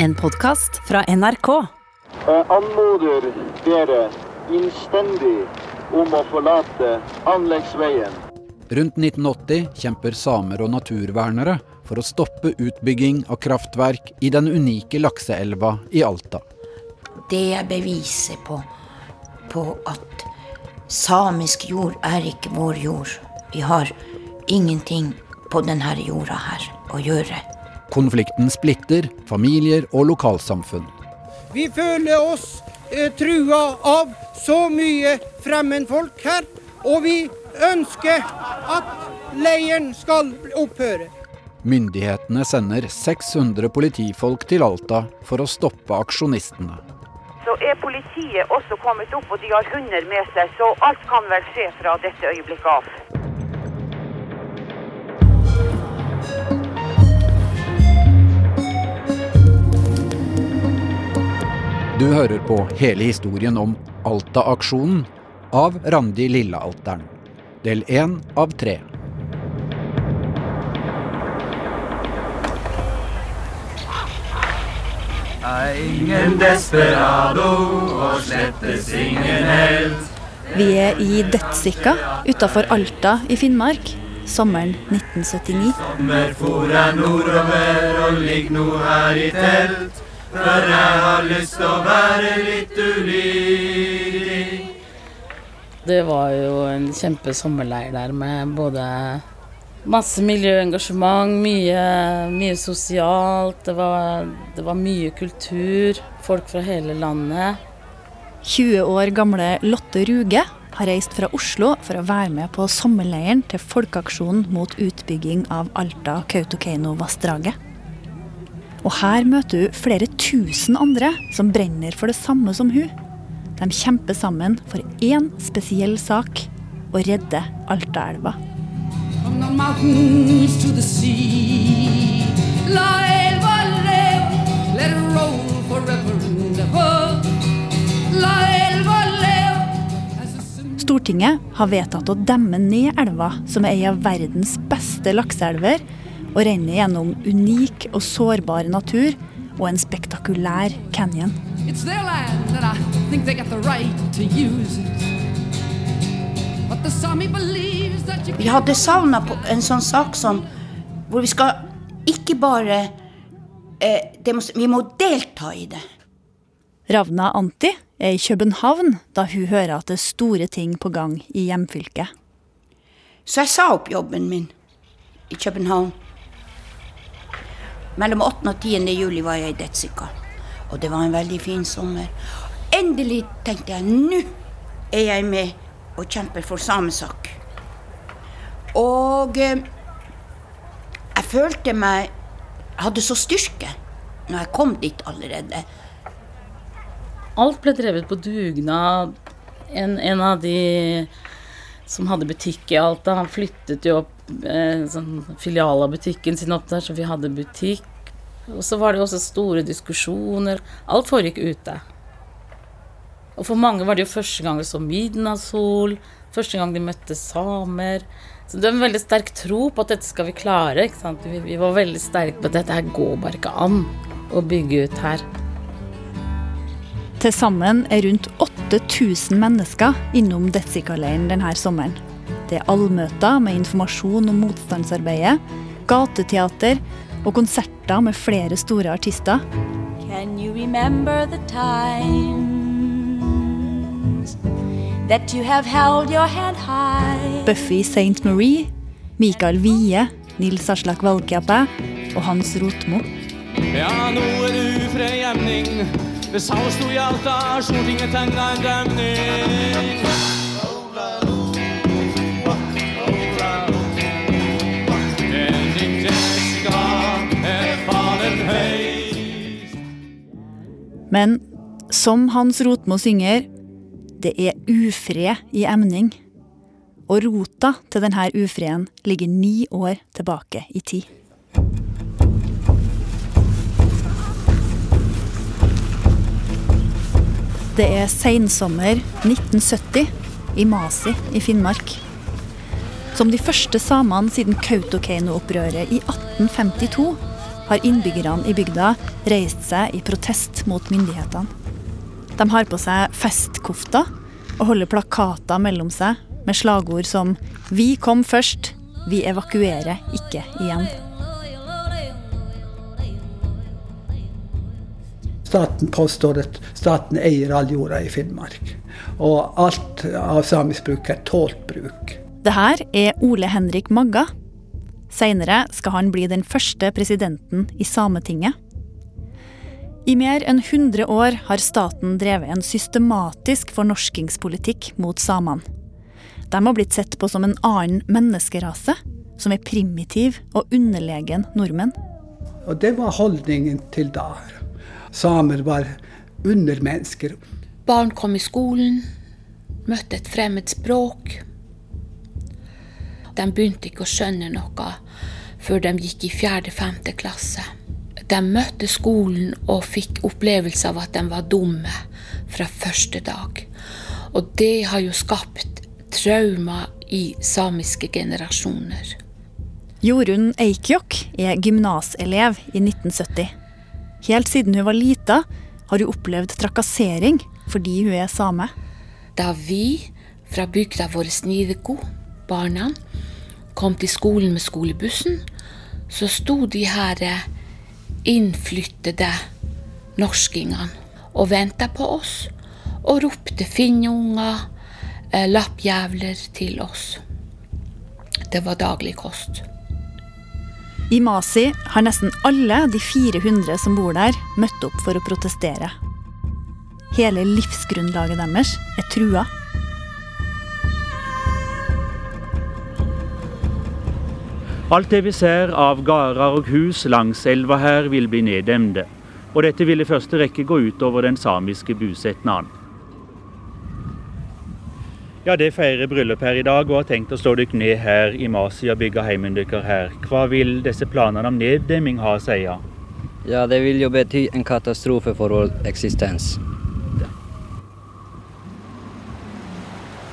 En podkast fra NRK. Jeg anmoder dere innstendig om å forlate anleggsveien. Rundt 1980 kjemper samer og naturvernere for å stoppe utbygging av kraftverk i den unike lakseelva i Alta. Det er beviset på, på at samisk jord er ikke vår jord. Vi har ingenting på denne jorda her å gjøre. Konflikten splitter familier og lokalsamfunn. Vi føler oss eh, trua av så mye fremmedfolk her, og vi ønsker at leiren skal opphøre. Myndighetene sender 600 politifolk til Alta for å stoppe aksjonistene. Så er politiet også kommet opp, og de har hunder med seg, så alt kan vel skje fra dette øyeblikket av. Du hører på hele historien om Alta-aksjonen av Randi Lillealteren. Del én av tre. Er ingen desperado og slettes ingen helt. Vi er i Dødsika utafor Alta i Finnmark sommeren 1979. Sommerfor er nordover og ligger nå her i telt. For jeg har lyst til å være litt ulydig. Det var jo en kjempe sommerleir der med både masse miljøengasjement, mye, mye sosialt. Det var, det var mye kultur. Folk fra hele landet. 20 år gamle Lotte Ruge har reist fra Oslo for å være med på sommerleiren til Folkeaksjonen mot utbygging av Alta-Kautokeino-vassdraget. Og her møter hun flere tusen andre som brenner for det samme som hun. De kjemper sammen for én spesiell sak å redde Altaelva. Stortinget har vedtatt å demme ned elva, som er ei av verdens beste lakseelver, og renner gjennom unik og sårbar natur og en spektakulær canyon. Vi hadde savna på en sånn sak som hvor vi skal ikke bare eh, Vi må delta i det. Ravna Anti er i København da hun hører at det er store ting på gang i hjemfylket. Så jeg sa opp jobben min i København. Mellom 8. og 10. juli var jeg i Detsika. Og det var en veldig fin sommer. Endelig tenkte jeg nå er jeg med og kjemper for samesak. Og eh, jeg følte meg Jeg hadde så styrke når jeg kom dit allerede. Alt ble drevet på dugnad. En, en av de som hadde butikk i Alta, han flyttet jo opp eh, sånn filial av butikken sin opp der, så vi hadde butikk. Og så var det også store diskusjoner. Alt foregikk ute. Og for mange var det jo første gang de så midnattssol, første gang de møtte samer. Så det var en veldig sterk tro på at dette skal vi klare. ikke sant? Vi, vi var veldig sterke på at dette her går bare ikke an å bygge ut her. Til sammen er rundt 8000 mennesker innom Detsika-leiren denne sommeren. Det er allmøter med informasjon om motstandsarbeidet, gateteater og konserter med flere store artister. Can you remember the times that you have held your head high? Buffy St. Marie, Mikael Wie, Nils Aslak Valkeapää og Hans Rotmo. Ja, nå er det ufred Gjemning. Ved Sao sto i Alta, Stortinget tegna en demning. Men som Hans Rotmo synger, det er ufred i emning. Og rota til denne ufreden ligger ni år tilbake i tid. Det er seinsommer 1970 i Masi i Finnmark. Som de første samene siden Kautokeino-opprøret i 1852 har innbyggerne i bygda reist seg i protest mot myndighetene. De har på seg festkofter og holder plakater mellom seg med slagord som 'Vi kom først, vi evakuerer ikke igjen'. Staten påstår at staten eier all jorda i Finnmark. Og alt av samisk bruk er tålt bruk. Det her er Ole Henrik Magga. Seinere skal han bli den første presidenten i Sametinget. I mer enn 100 år har staten drevet en systematisk fornorskingspolitikk mot samene. De har blitt sett på som en annen menneskerase, som er primitiv og underlegen nordmenn. Og det var holdningen til da. Samer var undermennesker. Barn kom i skolen, møtte et fremmed språk. De begynte ikke å skjønne noe før de gikk i fjerde-femte klasse. De møtte skolen og fikk opplevelse av at de var dumme fra første dag. Og det har jo skapt traumer i samiske generasjoner. Jorunn Eikjokk er gymnaselev i 1970. Helt siden hun var lita, har hun opplevd trakassering fordi hun er same. Da vi fra bygda vår Snideko, barna, kom til skolen med skolebussen, så sto de her innflyttede norskingene og venta på oss og ropte finnunger, lappjævler til oss. Det var daglig kost. I Masi har nesten alle de 400 som bor der, møtt opp for å protestere. Hele livsgrunnlaget deres er trua. Alt det vi ser av gårder og hus langs elva her, vil bli neddemte. Og dette vil i første rekke gå utover den samiske bosetnaden. Ja, det feirer bryllup her i dag og har tenkt å slå dere ned her i Masi og bygge heimen deres her. Hva vil disse planene om neddemming ha å si? Ja, det vil jo bety en katastrofe for vår eksistens.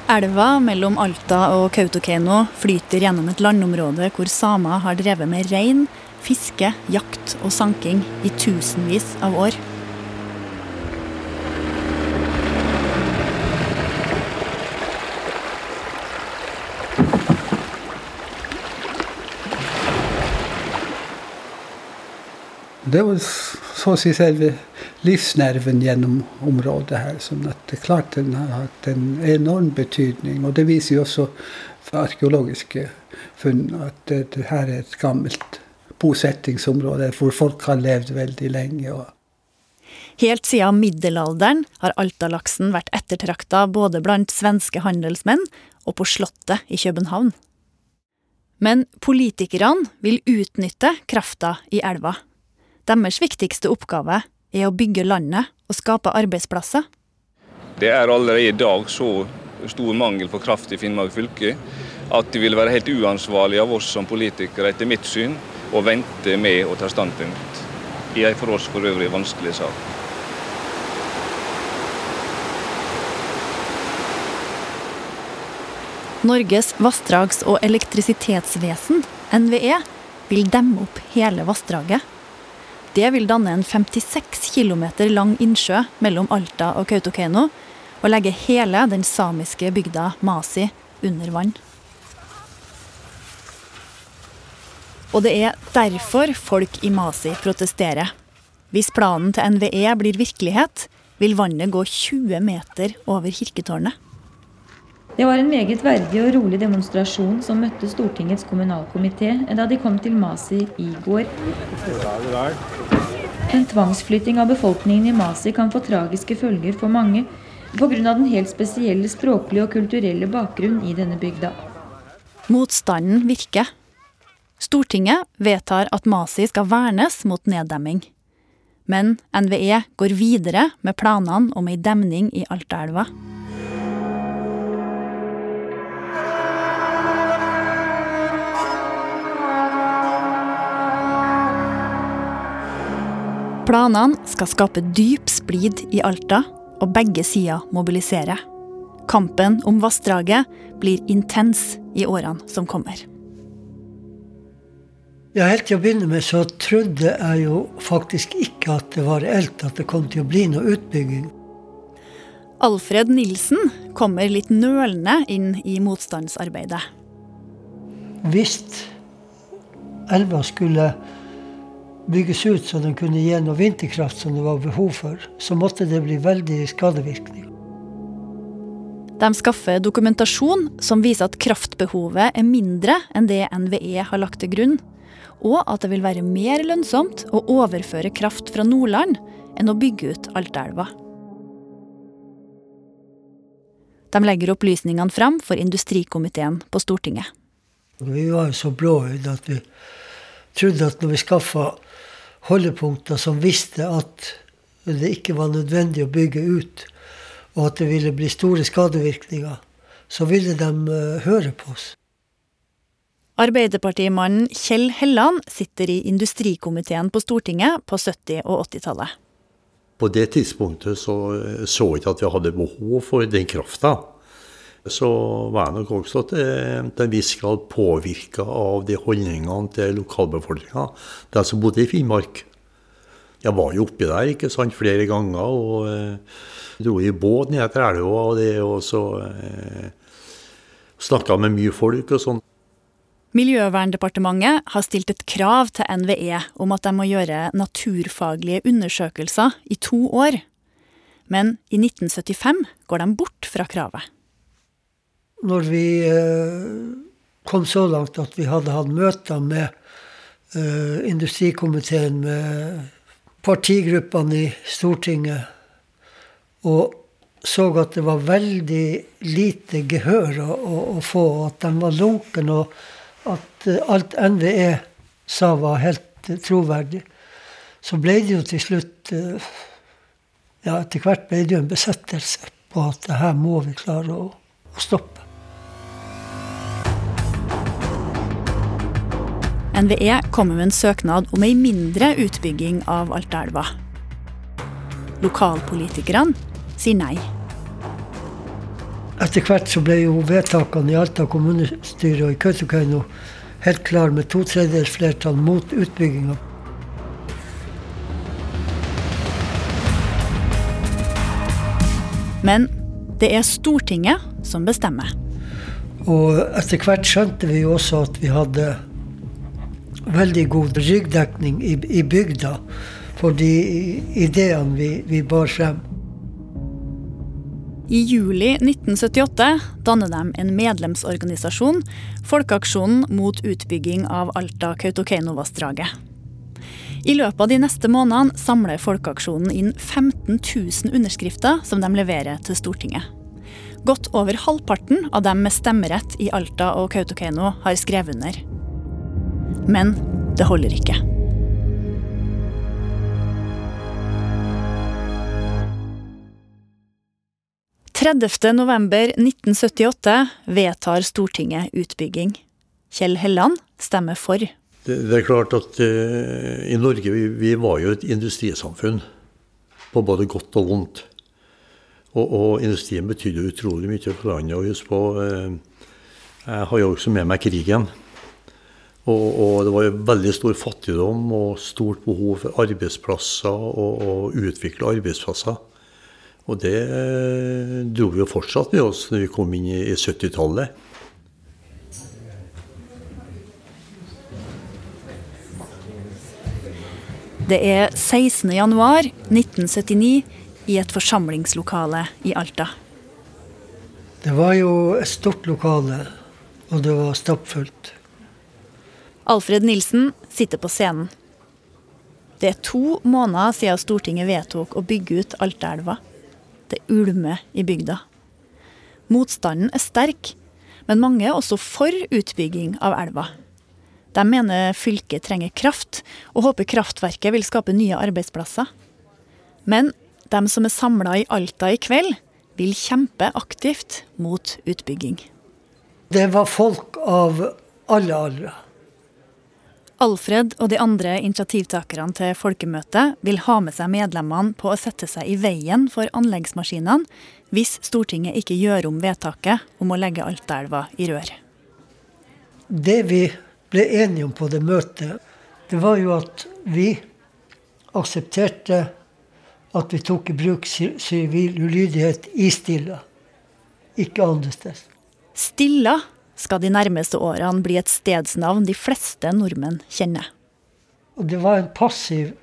Elva mellom Alta og Kautokeino flyter gjennom et landområde hvor samer har drevet med rein, fiske, jakt og sanking i tusenvis av år. Det var så å si selve livsnerven gjennom området her. sånn at det er klart den har hatt en enorm betydning. Og det viser jo også arkeologiske funn at det, det her er et gammelt bosettingsområde hvor folk har levd veldig lenge. Helt siden middelalderen har Altalaksen vært ettertrakta både blant svenske handelsmenn og på Slottet i København. Men politikerne vil utnytte krafta i elva. Deres viktigste oppgave er å bygge landet og skape arbeidsplasser. Det er allerede i dag så stor mangel på kraft i Finnmark fylke at det vil være helt uansvarlig av oss som politikere, etter mitt syn, å vente med å ta standpunkt i en for oss for øvrig vanskelig sak. Norges vassdrags- og elektrisitetsvesen, NVE, vil demme opp hele vassdraget. Det vil danne en 56 km lang innsjø mellom Alta og Kautokeino, og legge hele den samiske bygda Masi under vann. Og det er derfor folk i Masi protesterer. Hvis planen til NVE blir virkelighet, vil vannet gå 20 meter over kirketårnet. Det var en meget verdig og rolig demonstrasjon som møtte Stortingets kommunalkomité da de kom til Masi i går. En tvangsflytting av befolkningen i Masi kan få tragiske følger for mange pga. den helt spesielle språklige og kulturelle bakgrunnen i denne bygda. Motstanden virker. Stortinget vedtar at Masi skal vernes mot neddemming. Men NVE går videre med planene om ei demning i Altaelva. Planene skal skape dyp splid i Alta, og begge sider mobiliserer. Kampen om vassdraget blir intens i årene som kommer. Ja, Helt til å begynne med så trodde jeg jo faktisk ikke at det var reelt at det kom til å bli noe utbygging. Alfred Nilsen kommer litt nølende inn i motstandsarbeidet. Hvis elva skulle bygges ut så den kunne gi noe vinterkraft som det var behov for, så måtte det bli veldig skadevirkning. De skaffer dokumentasjon som viser at kraftbehovet er mindre enn det NVE har lagt til grunn, og at det vil være mer lønnsomt å overføre kraft fra Nordland enn å bygge ut Altaelva. De legger opplysningene fram for industrikomiteen på Stortinget. Vi var jo så blåøyde at vi trodde at når vi skaffa holdepunkter som visste at det ikke var nødvendig å bygge ut, og at det ville bli store skadevirkninger, så ville de uh, høre på oss. Arbeiderpartimannen Kjell Helland sitter i industrikomiteen på Stortinget på 70- og 80-tallet. På det tidspunktet så så jeg ikke at vi hadde behov for den krafta. Så var jeg nok også til, til en viss grad påvirka av de holdningene til lokalbefolkninga, de som bodde i Finnmark. Jeg var jo oppi der ikke sant, flere ganger og eh, dro i båt ned til elva og det, og så eh, snakka med mye folk og sånn. Miljøverndepartementet har stilt et krav til NVE om at de må gjøre naturfaglige undersøkelser i to år. Men i 1975 går de bort fra kravet. Når vi eh, kom så langt at vi hadde hatt møter med eh, industrikomiteen, med partigruppene i Stortinget, og så at det var veldig lite gehør å, å, få, at de var lunkne, og at eh, alt NVE sa var helt troverdig, så ble det jo til slutt Ja, etter hvert ble det jo en besettelse på at det her må vi klare å, å stoppe. NVE kommer med en søknad om ei mindre utbygging av Altaelva. Lokalpolitikerne sier nei. Etter hvert så ble jo vedtakene i Alta kommunestyre og i Kautokeino helt klar med to tredjedels flertall mot utbygginga. Men det er Stortinget som bestemmer. Og etter hvert skjønte vi jo også at vi hadde veldig god ryggdekning i, i bygda for de ideene vi, vi bar frem. I juli 1978 danner de en medlemsorganisasjon, Folkeaksjonen mot utbygging av Alta-Kautokeino-vassdraget. I løpet av de neste månedene samler Folkeaksjonen inn 15 000 underskrifter som de leverer til Stortinget. Godt over halvparten av dem med stemmerett i Alta og Kautokeino har skrevet under. Men det holder ikke. november 1978 vedtar Stortinget utbygging. Kjell Helland stemmer for. Det, det er klart at uh, i Norge vi, vi, var jo et industrisamfunn. På både godt og vondt. Og, og industrien betydde utrolig mye for landet. Og husk på, uh, jeg har jo også med meg krigen. Og, og, det var veldig stor fattigdom og stort behov for arbeidsplasser og, og utvikle arbeidsplasser. Og det eh, dro vi jo fortsatt med oss når vi kom inn i, i 70-tallet. Det er 16. januar 1979 i et forsamlingslokale i Alta. Det var jo et stort lokale, og det var stappfullt. Alfred Nilsen sitter på scenen. Det er to måneder siden Stortinget vedtok å bygge ut Altaelva. Det ulmer i bygda. Motstanden er sterk, men mange er også for utbygging av elva. De mener fylket trenger kraft, og håper kraftverket vil skape nye arbeidsplasser. Men de som er samla i Alta i kveld, vil kjempe aktivt mot utbygging. Det var folk av alle aldre. Alfred og de andre initiativtakerne til folkemøtet vil ha med seg medlemmene på å sette seg i veien for anleggsmaskinene hvis Stortinget ikke gjør om vedtaket om å legge Altaelva i rør. Det vi ble enige om på det møtet, det var jo at vi aksepterte at vi tok i bruk sivil ulydighet i Stilla, ikke andre steder. Stilla skal de nærmeste årene bli et stedsnavn de fleste nordmenn kjenner. Og det var en passiv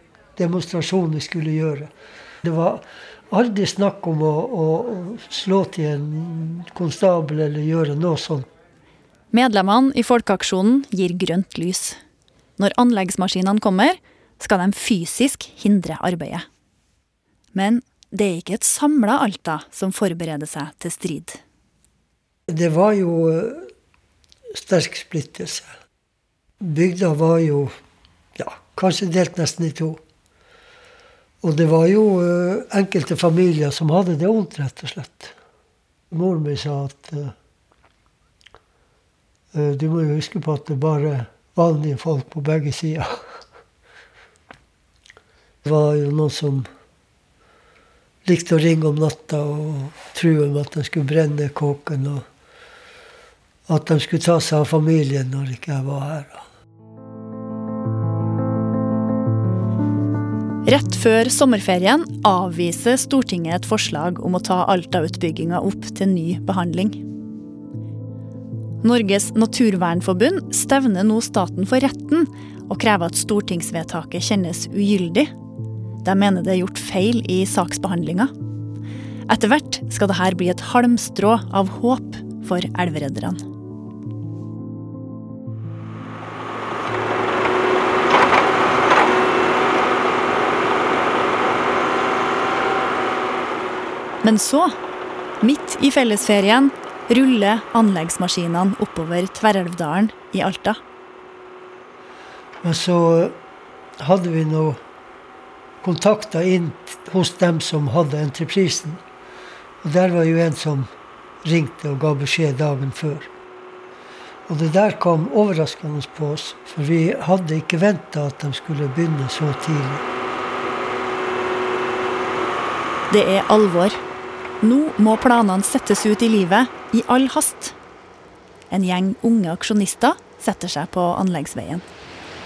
demonstrasjon vi skulle gjøre. Det var aldri snakk om å, å slå til en konstabel eller gjøre noe sånt. Medlemmene i Folkeaksjonen gir grønt lys. Når anleggsmaskinene kommer, skal de fysisk hindre arbeidet. Men det er ikke et samla Alta som forbereder seg til strid. Det var jo sterk splittelse. Bygda var jo ja, kanskje delt nesten i to. Og det var jo uh, enkelte familier som hadde det vondt, rett og slett. Moren min sa at uh, du må jo huske på at det bare vanlige folk på begge sider. Det var jo noen som likte å ringe om natta og true med at de skulle brenne kåken. Og at de skulle ta seg av familien når ikke jeg var her. Rett før sommerferien avviser Stortinget et forslag om å ta Alta-utbygginga opp til ny behandling. Norges naturvernforbund stevner nå staten for retten og krever at stortingsvedtaket kjennes ugyldig. De mener det er gjort feil i saksbehandlinga. Etter hvert skal dette bli et halmstrå av håp for elveredderne. Men så, midt i fellesferien, ruller anleggsmaskinene oppover Tverrelvdalen i Alta. Men så hadde vi nå kontakta inn hos dem som hadde entreprisen. Og der var jo en som ringte og ga beskjed dagen før. Og det der kom overraskende på oss, for vi hadde ikke venta at de skulle begynne så tidlig. Det er alvor. Nå må planene settes ut i livet i all hast. En gjeng unge aksjonister setter seg på anleggsveien.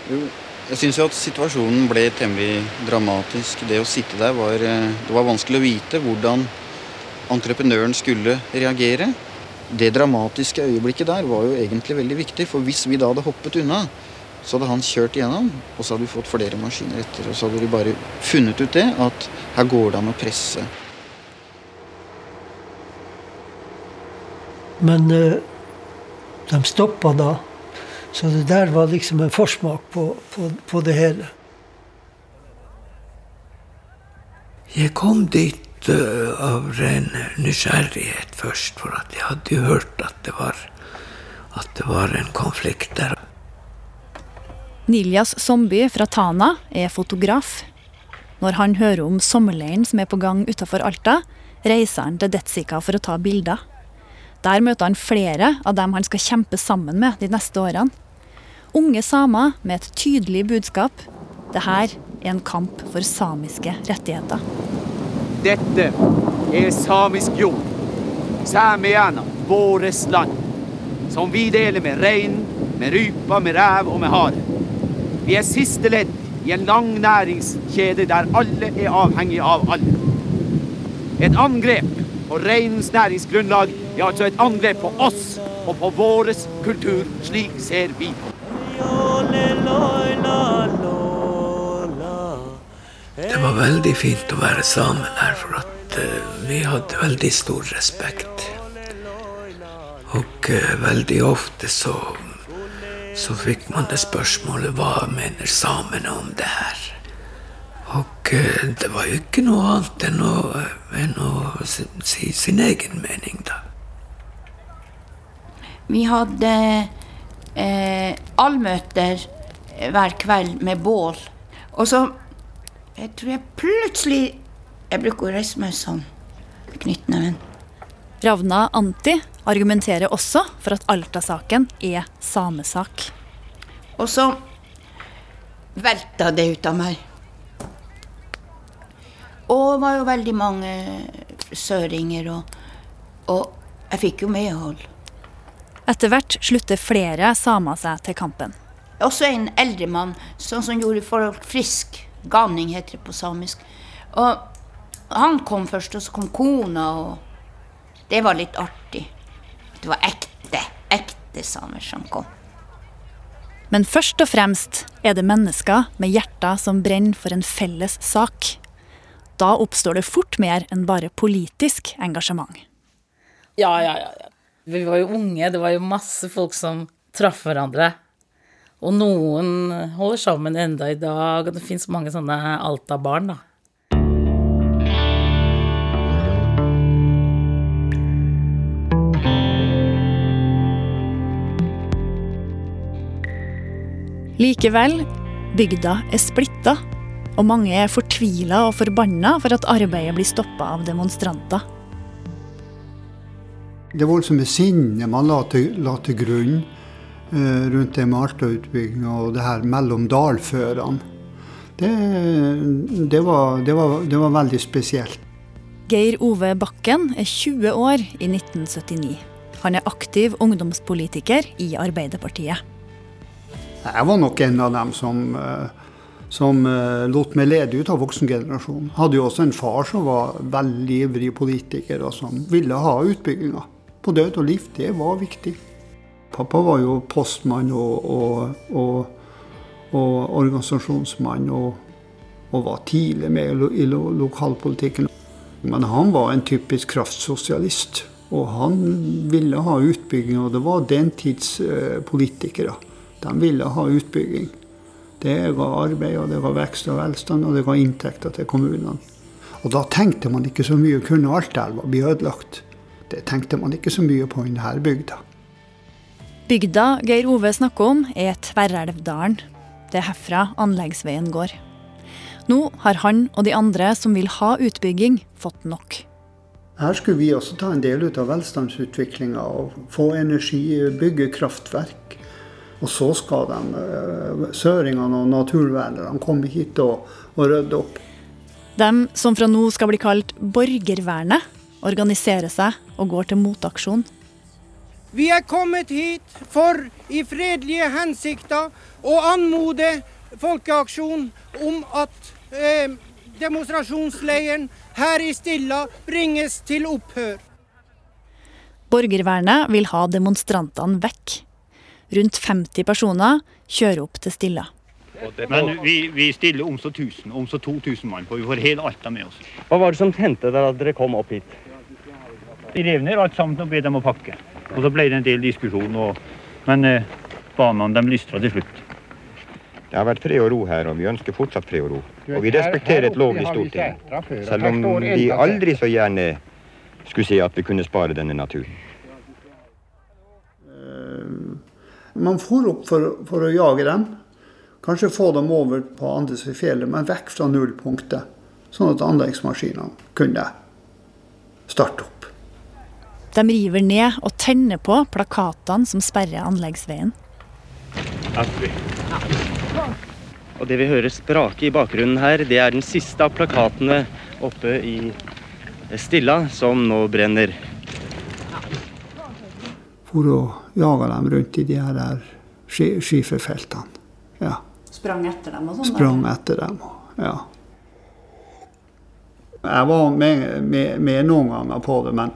Jeg syns jo at situasjonen ble temmelig dramatisk. Det å sitte der var eh, Det var vanskelig å vite hvordan entreprenøren skulle reagere. Det dramatiske øyeblikket der var jo egentlig veldig viktig, for hvis vi da hadde hoppet unna, så hadde han kjørt igjennom, og så hadde vi fått flere maskiner etter. Og så hadde vi bare funnet ut det, at her går det an å presse Men uh, de stoppa da. Så det der var liksom en forsmak på, på, på det hele. Jeg kom dit uh, av ren nysgjerrighet først, for at jeg hadde jo hørt at det var, at det var en konflikt der. Niljas Somby fra Tana er fotograf. Når han hører om sommerleiren som er på gang utafor Alta, reiser han til Detsika for å ta bilder. Der møter han flere av dem han skal kjempe sammen med de neste årene. Unge samer med et tydelig budskap. Dette er en kamp for samiske rettigheter. Dette er samisk jord. Samiana, våres land. Som vi deler med rein, med rypa, med rev og med hare. Vi er siste ledd i en lang næringskjede der alle er avhengig av alle. Et angrep på reinens næringsgrunnlag er altså et angrep på oss og på vår kultur. Slik ser vi på det. var veldig fint å være sammen her, for at uh, vi hadde veldig stor respekt. Og uh, veldig ofte så, så fikk man det spørsmålet hva mener samene om det her? Og uh, det var jo ikke noe annet enn å, enn å si sin egen mening, da. Vi hadde eh, allmøter hver kveld med bål. Og så Jeg tror jeg plutselig Jeg bruker å reise meg sånn. Knyttneven. Ravna Anti argumenterer også for at Alta-saken er samesak. Og så velta det ut av meg. Og det var jo veldig mange søringer, og, og jeg fikk jo medhold. Etter hvert slutter flere samer seg til kampen. Også en eldre mann, sånn som gjorde folk frisk. Ganing heter det på samisk. Og han kom først, og så kom kona, og det var litt artig. Det var ekte, ekte samer som kom. Men først og fremst er det mennesker med hjerter som brenner for en felles sak. Da oppstår det fort mer enn bare politisk engasjement. Ja, ja, ja. Vi var jo unge, det var jo masse folk som traff hverandre. Og noen holder sammen enda i dag, og det fins mange sånne Alta-barn, da. Likevel, bygda er splitta, og mange er fortvila og forbanna for at arbeidet blir stoppa av demonstranter. Det voldsomme sinnet man la til, la til grunn eh, rundt det med Alta-utbygginga og det her mellom dalførene, det, det, var, det, var, det var veldig spesielt. Geir Ove Bakken er 20 år i 1979. Han er aktiv ungdomspolitiker i Arbeiderpartiet. Jeg var nok en av dem som, eh, som eh, lot meg lede ut av voksengenerasjonen. Hadde jo også en far som var veldig ivrig politiker, og som ville ha utbygginga. På død og liv. Det var viktig. Pappa var jo postmann og, og, og, og organisasjonsmann, og, var tidlig med i lo, lokalpolitikken. Men han var en typisk kraftsosialist. Og han ville ha utbygging, og det var den tids eh, politikere. De ville ha utbygging. Det ga arbeid, og det ga vekst og velstand, og det ga inntekter til kommunene. Og da tenkte man ikke så mye kunne Altaelva bli ødelagt. Det tenkte man ikke så mye på i denne bygda. Bygda Geir Ove snakker om, er Tverrelvdalen. Det er herfra anleggsveien går. Nå har han og de andre som vil ha utbygging, fått nok. Her skulle vi også ta en del ut av velstandsutviklinga og få energi, bygge kraftverk. Og så skal de, eh, søringene og naturvernerne komme hit og, og rydde opp. De som fra nå skal bli kalt Borgervernet, organiserer seg og går til motaksjon. Vi er kommet hit for i fredelige hensikter å anmode folkeaksjon om at eh, demonstrasjonsleiren her i Stilla bringes til opphør. Borgervernet vil ha demonstrantene vekk. Rundt 50 personer kjører opp til Stilla. Men vi, vi stiller om så 1000, om så 2000 mann, for vi får hele Alta med oss. Hva var det som hendte dere dere kom opp hit? Vi rev ned alt sammen og ble dem å pakke. Og så ble det en del diskusjon, og, men eh, banene de lystra til slutt. Det har vært fred og ro her, og vi ønsker fortsatt fred og ro. Og vi respekterer et lovlig storting, selv om vi aldri så gjerne skulle si at vi kunne spare denne naturen. Man for opp for, for, å jage dem. Kanskje få dem over på andre siden av fjellet, men vekk fra nullpunktet. Sånn at anleggsmaskinene kunne starte opp. De river ned og tenner på plakatene som sperrer anleggsveien. Og det vi hører sprake i bakgrunnen her, det er den siste av plakatene oppe i Stilla som nå brenner. For å jage dem rundt i de her skiferfeltene. Ja. Sprang etter dem og sånn? Sprang etter dem, ja. Jeg var med, med, med noen ganger på det, men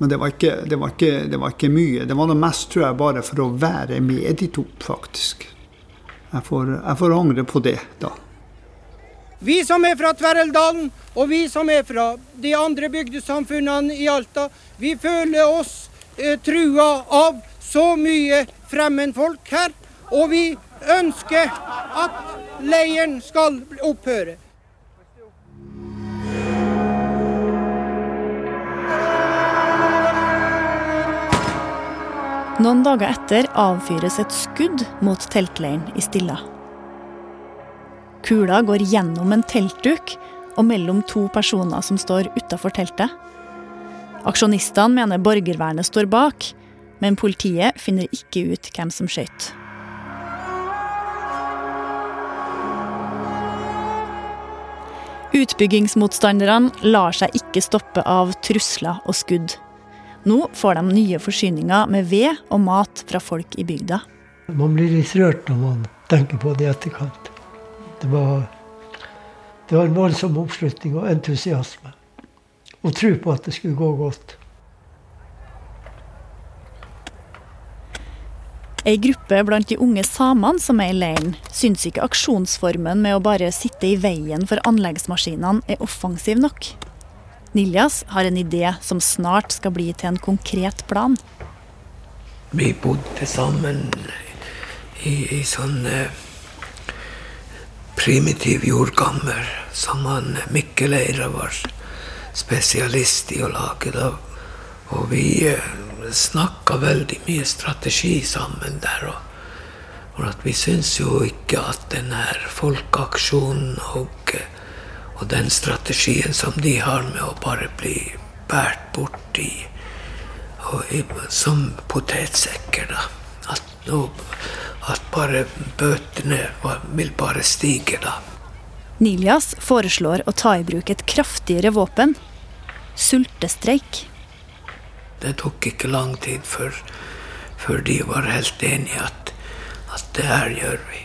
Men det var, ikke, det, var ikke, det var, ikke, mye. Det var det mest, tror jeg, bare for å være med de to, faktisk. Jeg får, jeg får angre på det, da. Vi som er fra Tverreldalen, og vi som er fra de andre bygdesamfunnene i Alta, vi føler oss eh, trua av så mye fremmedfolk her. Og vi ønsker at leiren skal opphøre. Noen dager etter avfyres et skudd mot teltleiren i Stilla. Kula går gjennom en teltduk og mellom to personer som står utafor teltet. Aksjonistene mener borgervernet står bak, men politiet finner ikke ut hvem som skjøt. Utbyggingsmotstanderne lar seg ikke stoppe av trusler og skudd. Nå får de nye forsyninger med ved og mat fra folk i bygda. Man blir litt rørt når man tenker på det i etterkant. Det var, det var en voldsom oppslutning og entusiasme. Og tro på at det skulle gå godt. Ei gruppe blant de unge samene som er i leiren, syns ikke aksjonsformen med å bare sitte i veien for anleggsmaskinene er offensiv nok. Niljas har en idé som snart skal bli til en konkret plan. Vi bodde sammen i, i sånn eh, primitiv jordkammer som han Mikkel Eira var spesialist i å lage. da. Og vi eh, snakka veldig mye strategi sammen der. Og, og at vi syns jo ikke at den her folkeaksjonen og, og den strategien som de har med å bare bli båret bort i, og, i som potetsekker, da. At, nå, at bare bøtene vil bare stige, da. Nilias foreslår å ta i bruk et kraftigere våpen sultestreik. Det tok ikke lang tid før, før de var helt enige at, at det her gjør vi.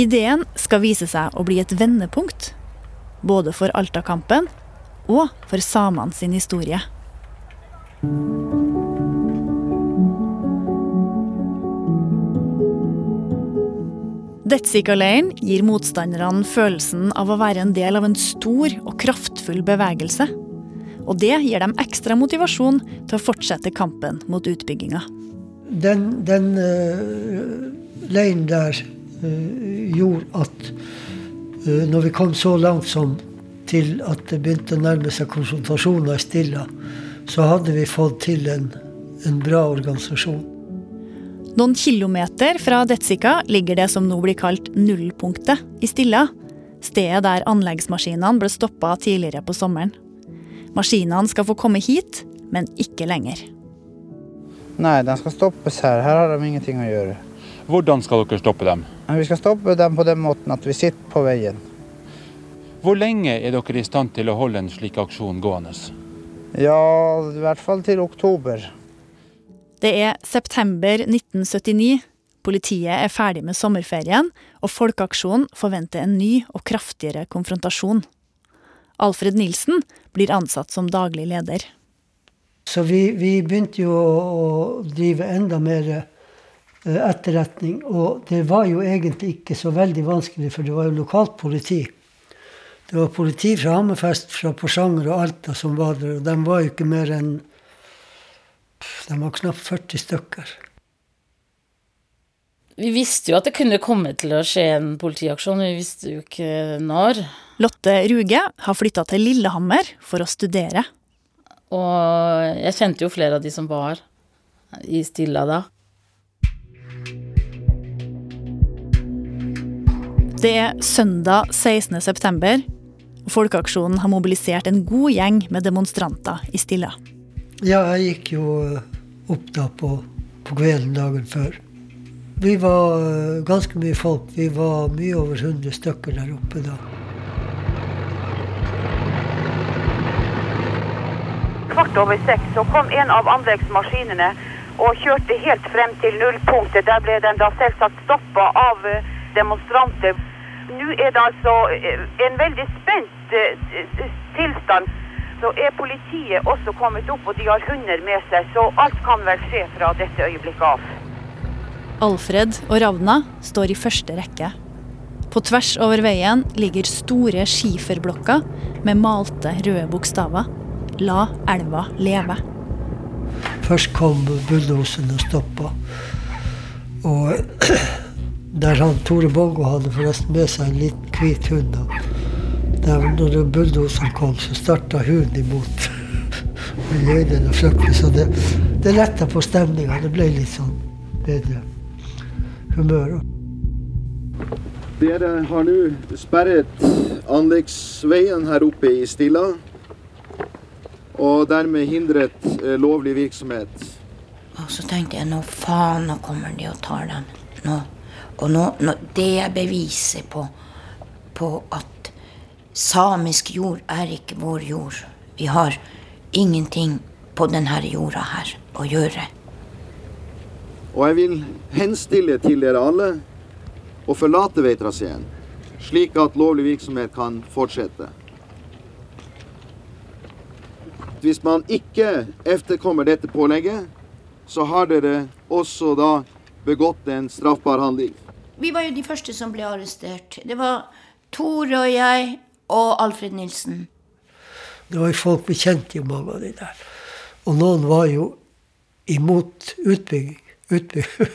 Ideen skal vise seg å bli et vendepunkt. Både for Alta-kampen og for samene sin historie. Detsika-leiren gir motstanderne følelsen av å være en del av en stor og kraftfull bevegelse. Og det gir dem ekstra motivasjon til å fortsette kampen mot utbygginga. Den, den uh, leiren der uh, gjorde at når vi kom så langt som til at det begynte å nærme seg konsultasjoner i Stilla, så hadde vi fått til en, en bra organisasjon. Noen kilometer fra Detsika ligger det som nå blir kalt nullpunktet i Stilla. Stedet der anleggsmaskinene ble stoppa tidligere på sommeren. Maskinene skal få komme hit, men ikke lenger. Nei, de skal stoppes her. Her har de ingenting å gjøre. Hvordan skal dere stoppe dem? Vi skal stoppe dem på den måten at vi sitter på veien. Hvor lenge er dere i stand til å holde en slik aksjon gående? Ja, i hvert fall til oktober. Det er september 1979. Politiet er ferdig med sommerferien, og Folkeaksjonen forventer en ny og kraftigere konfrontasjon. Alfred Nilsen blir ansatt som daglig leder. Så vi, vi begynte jo å drive enda mer etterretning. Og det var jo egentlig ikke så veldig vanskelig, for det var jo lokalt politi. Det var politi fra Hammerfest, fra Porsanger og Alta som var der, og de var jo ikke mer enn De var knapt 40 stykker. Vi visste jo at det kunne komme til å skje en politiaksjon, vi visste jo ikke når. Lotte Ruge har flytta til Lillehammer for å studere. Og jeg kjente jo flere av de som var i Stilla da. Det er søndag 16. september. og Folkeaksjonen har mobilisert en god gjeng med demonstranter i Stilla. Ja, jeg gikk jo opp da på, på kvelden dagen før. Vi var ganske mye folk. Vi var mye over 100 stykker der oppe da. Kvart over seks så kom en av anleggsmaskinene og kjørte helt frem til nullpunktet. Der ble den da selvsagt stoppa av demonstranter. Nå er det altså en veldig spent tilstand. Så er politiet også kommet opp, og de har hunder med seg. Så alt kan vel skje fra dette øyeblikket av. Alfred og Ravna står i første rekke. På tvers over veien ligger store skiferblokker med malte røde bokstaver. La elva leve. Først kom bulldoseren og stoppa. Og der han Tore Bongo hadde forresten med seg en liten hvit hund. Og der, når bulldoseren kom, så starta hunden imot. Med løgnen og frykten. Så det, det letta på stemninga. Det ble litt sånn bedre humør. Dere har nå sperret anleggsveien her oppe i Stilla. Og dermed hindret eh, lovlig virksomhet. Og så tenkte jeg nå faen, nå kommer de og tar dem. Nå. Og nå, nå, det er beviset på, på at samisk jord er ikke vår jord. Vi har ingenting på denne jorda her å gjøre. Og jeg vil henstille til dere alle å forlate veitraseen, slik at lovlig virksomhet kan fortsette. Hvis man ikke efterkommer dette pålegget, så har dere også da begått en straffbar handling. Vi var jo de første som ble arrestert. Det var Tore og jeg og Alfred Nilsen. Det var jo folk vi kjente jo mange av de der. Og noen var jo imot utbygging. utbygging.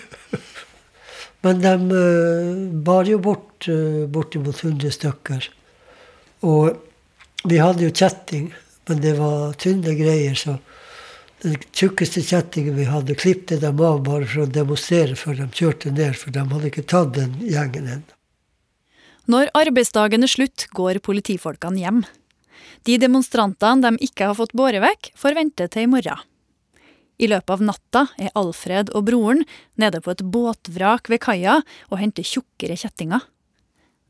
Men de uh, bar jo bort uh, bortimot 100 stykker. Og vi hadde jo kjetting, men det var tynne greier, så den tjukkeste kjettingen vi hadde, klippet dem av bare for å demonstrere før de kjørte ned, for de hadde ikke tatt den gjengen ennå. Når arbeidsdagen er slutt, går politifolkene hjem. De demonstrantene de ikke har fått båret vekk, får vente til i morgen. I løpet av natta er Alfred og broren nede på et båtvrak ved kaia og henter tjukkere kjettinger.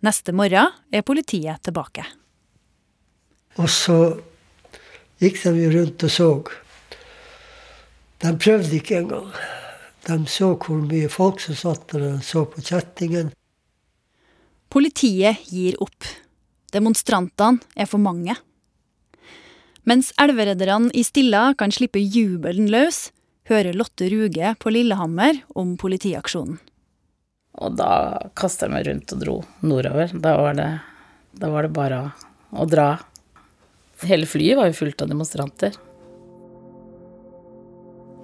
Neste morgen er politiet tilbake. Og så gikk de rundt og så. De prøvde ikke engang. De så hvor mye folk som satt der, og så på kjettingen. Politiet gir opp. Demonstrantene er for mange. Mens elveredderne i Stilla kan slippe jubelen løs, hører Lotte Ruge på Lillehammer om politiaksjonen. Og da kasta jeg meg rundt og dro nordover. Da var det, da var det bare å, å dra. Hele flyet var jo fullt av demonstranter.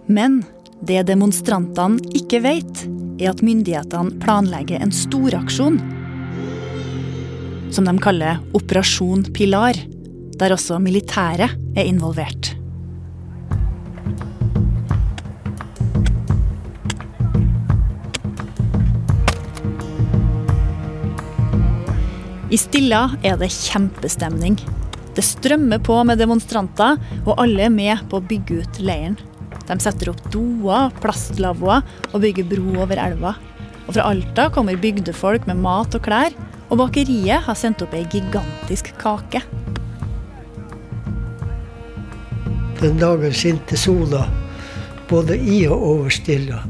Men det demonstrantene ikke vet, er at myndighetene planlegger en storaksjon som de kaller Operasjon Pilar, der også militæret er involvert. I Stilla er det kjempestemning. Det strømmer på med demonstranter, og alle er med på å bygge ut leiren. De setter opp doer, plastlavvoer og bygger bro over elva. Og fra Alta kommer bygdefolk med mat og klær, og bakeriet har sendt opp ei gigantisk kake. Den dagen skinte sola både i og over Stilla.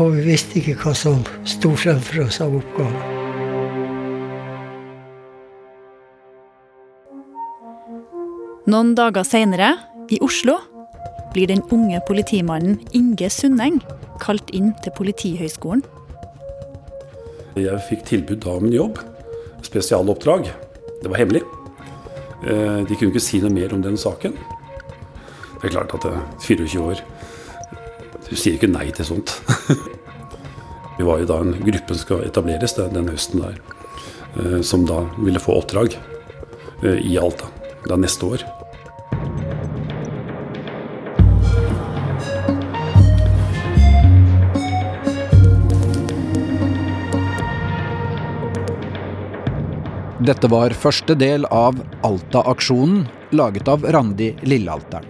Og vi visste ikke hva som sto fremfor oss av oppgaver. Noen dager seinere, i Oslo, blir den unge politimannen Inge Sundeng kalt inn til Politihøgskolen. Jeg fikk tilbud om en jobb. Spesialoppdrag. Det var hemmelig. Eh, de kunne ikke si noe mer om den saken. Det er klart at 24 eh, år Du sier ikke nei til sånt. Vi var jo da en gruppe som skal etableres den høsten der, eh, som da ville få oppdrag i Alta da neste år. Dette var første del av Alta-aksjonen, laget av Randi Lillealteren.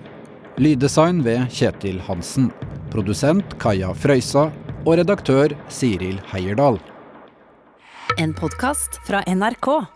Lyddesign ved Kjetil Hansen. Produsent Kaja Frøysa og redaktør Siril Heierdal. En podkast fra NRK.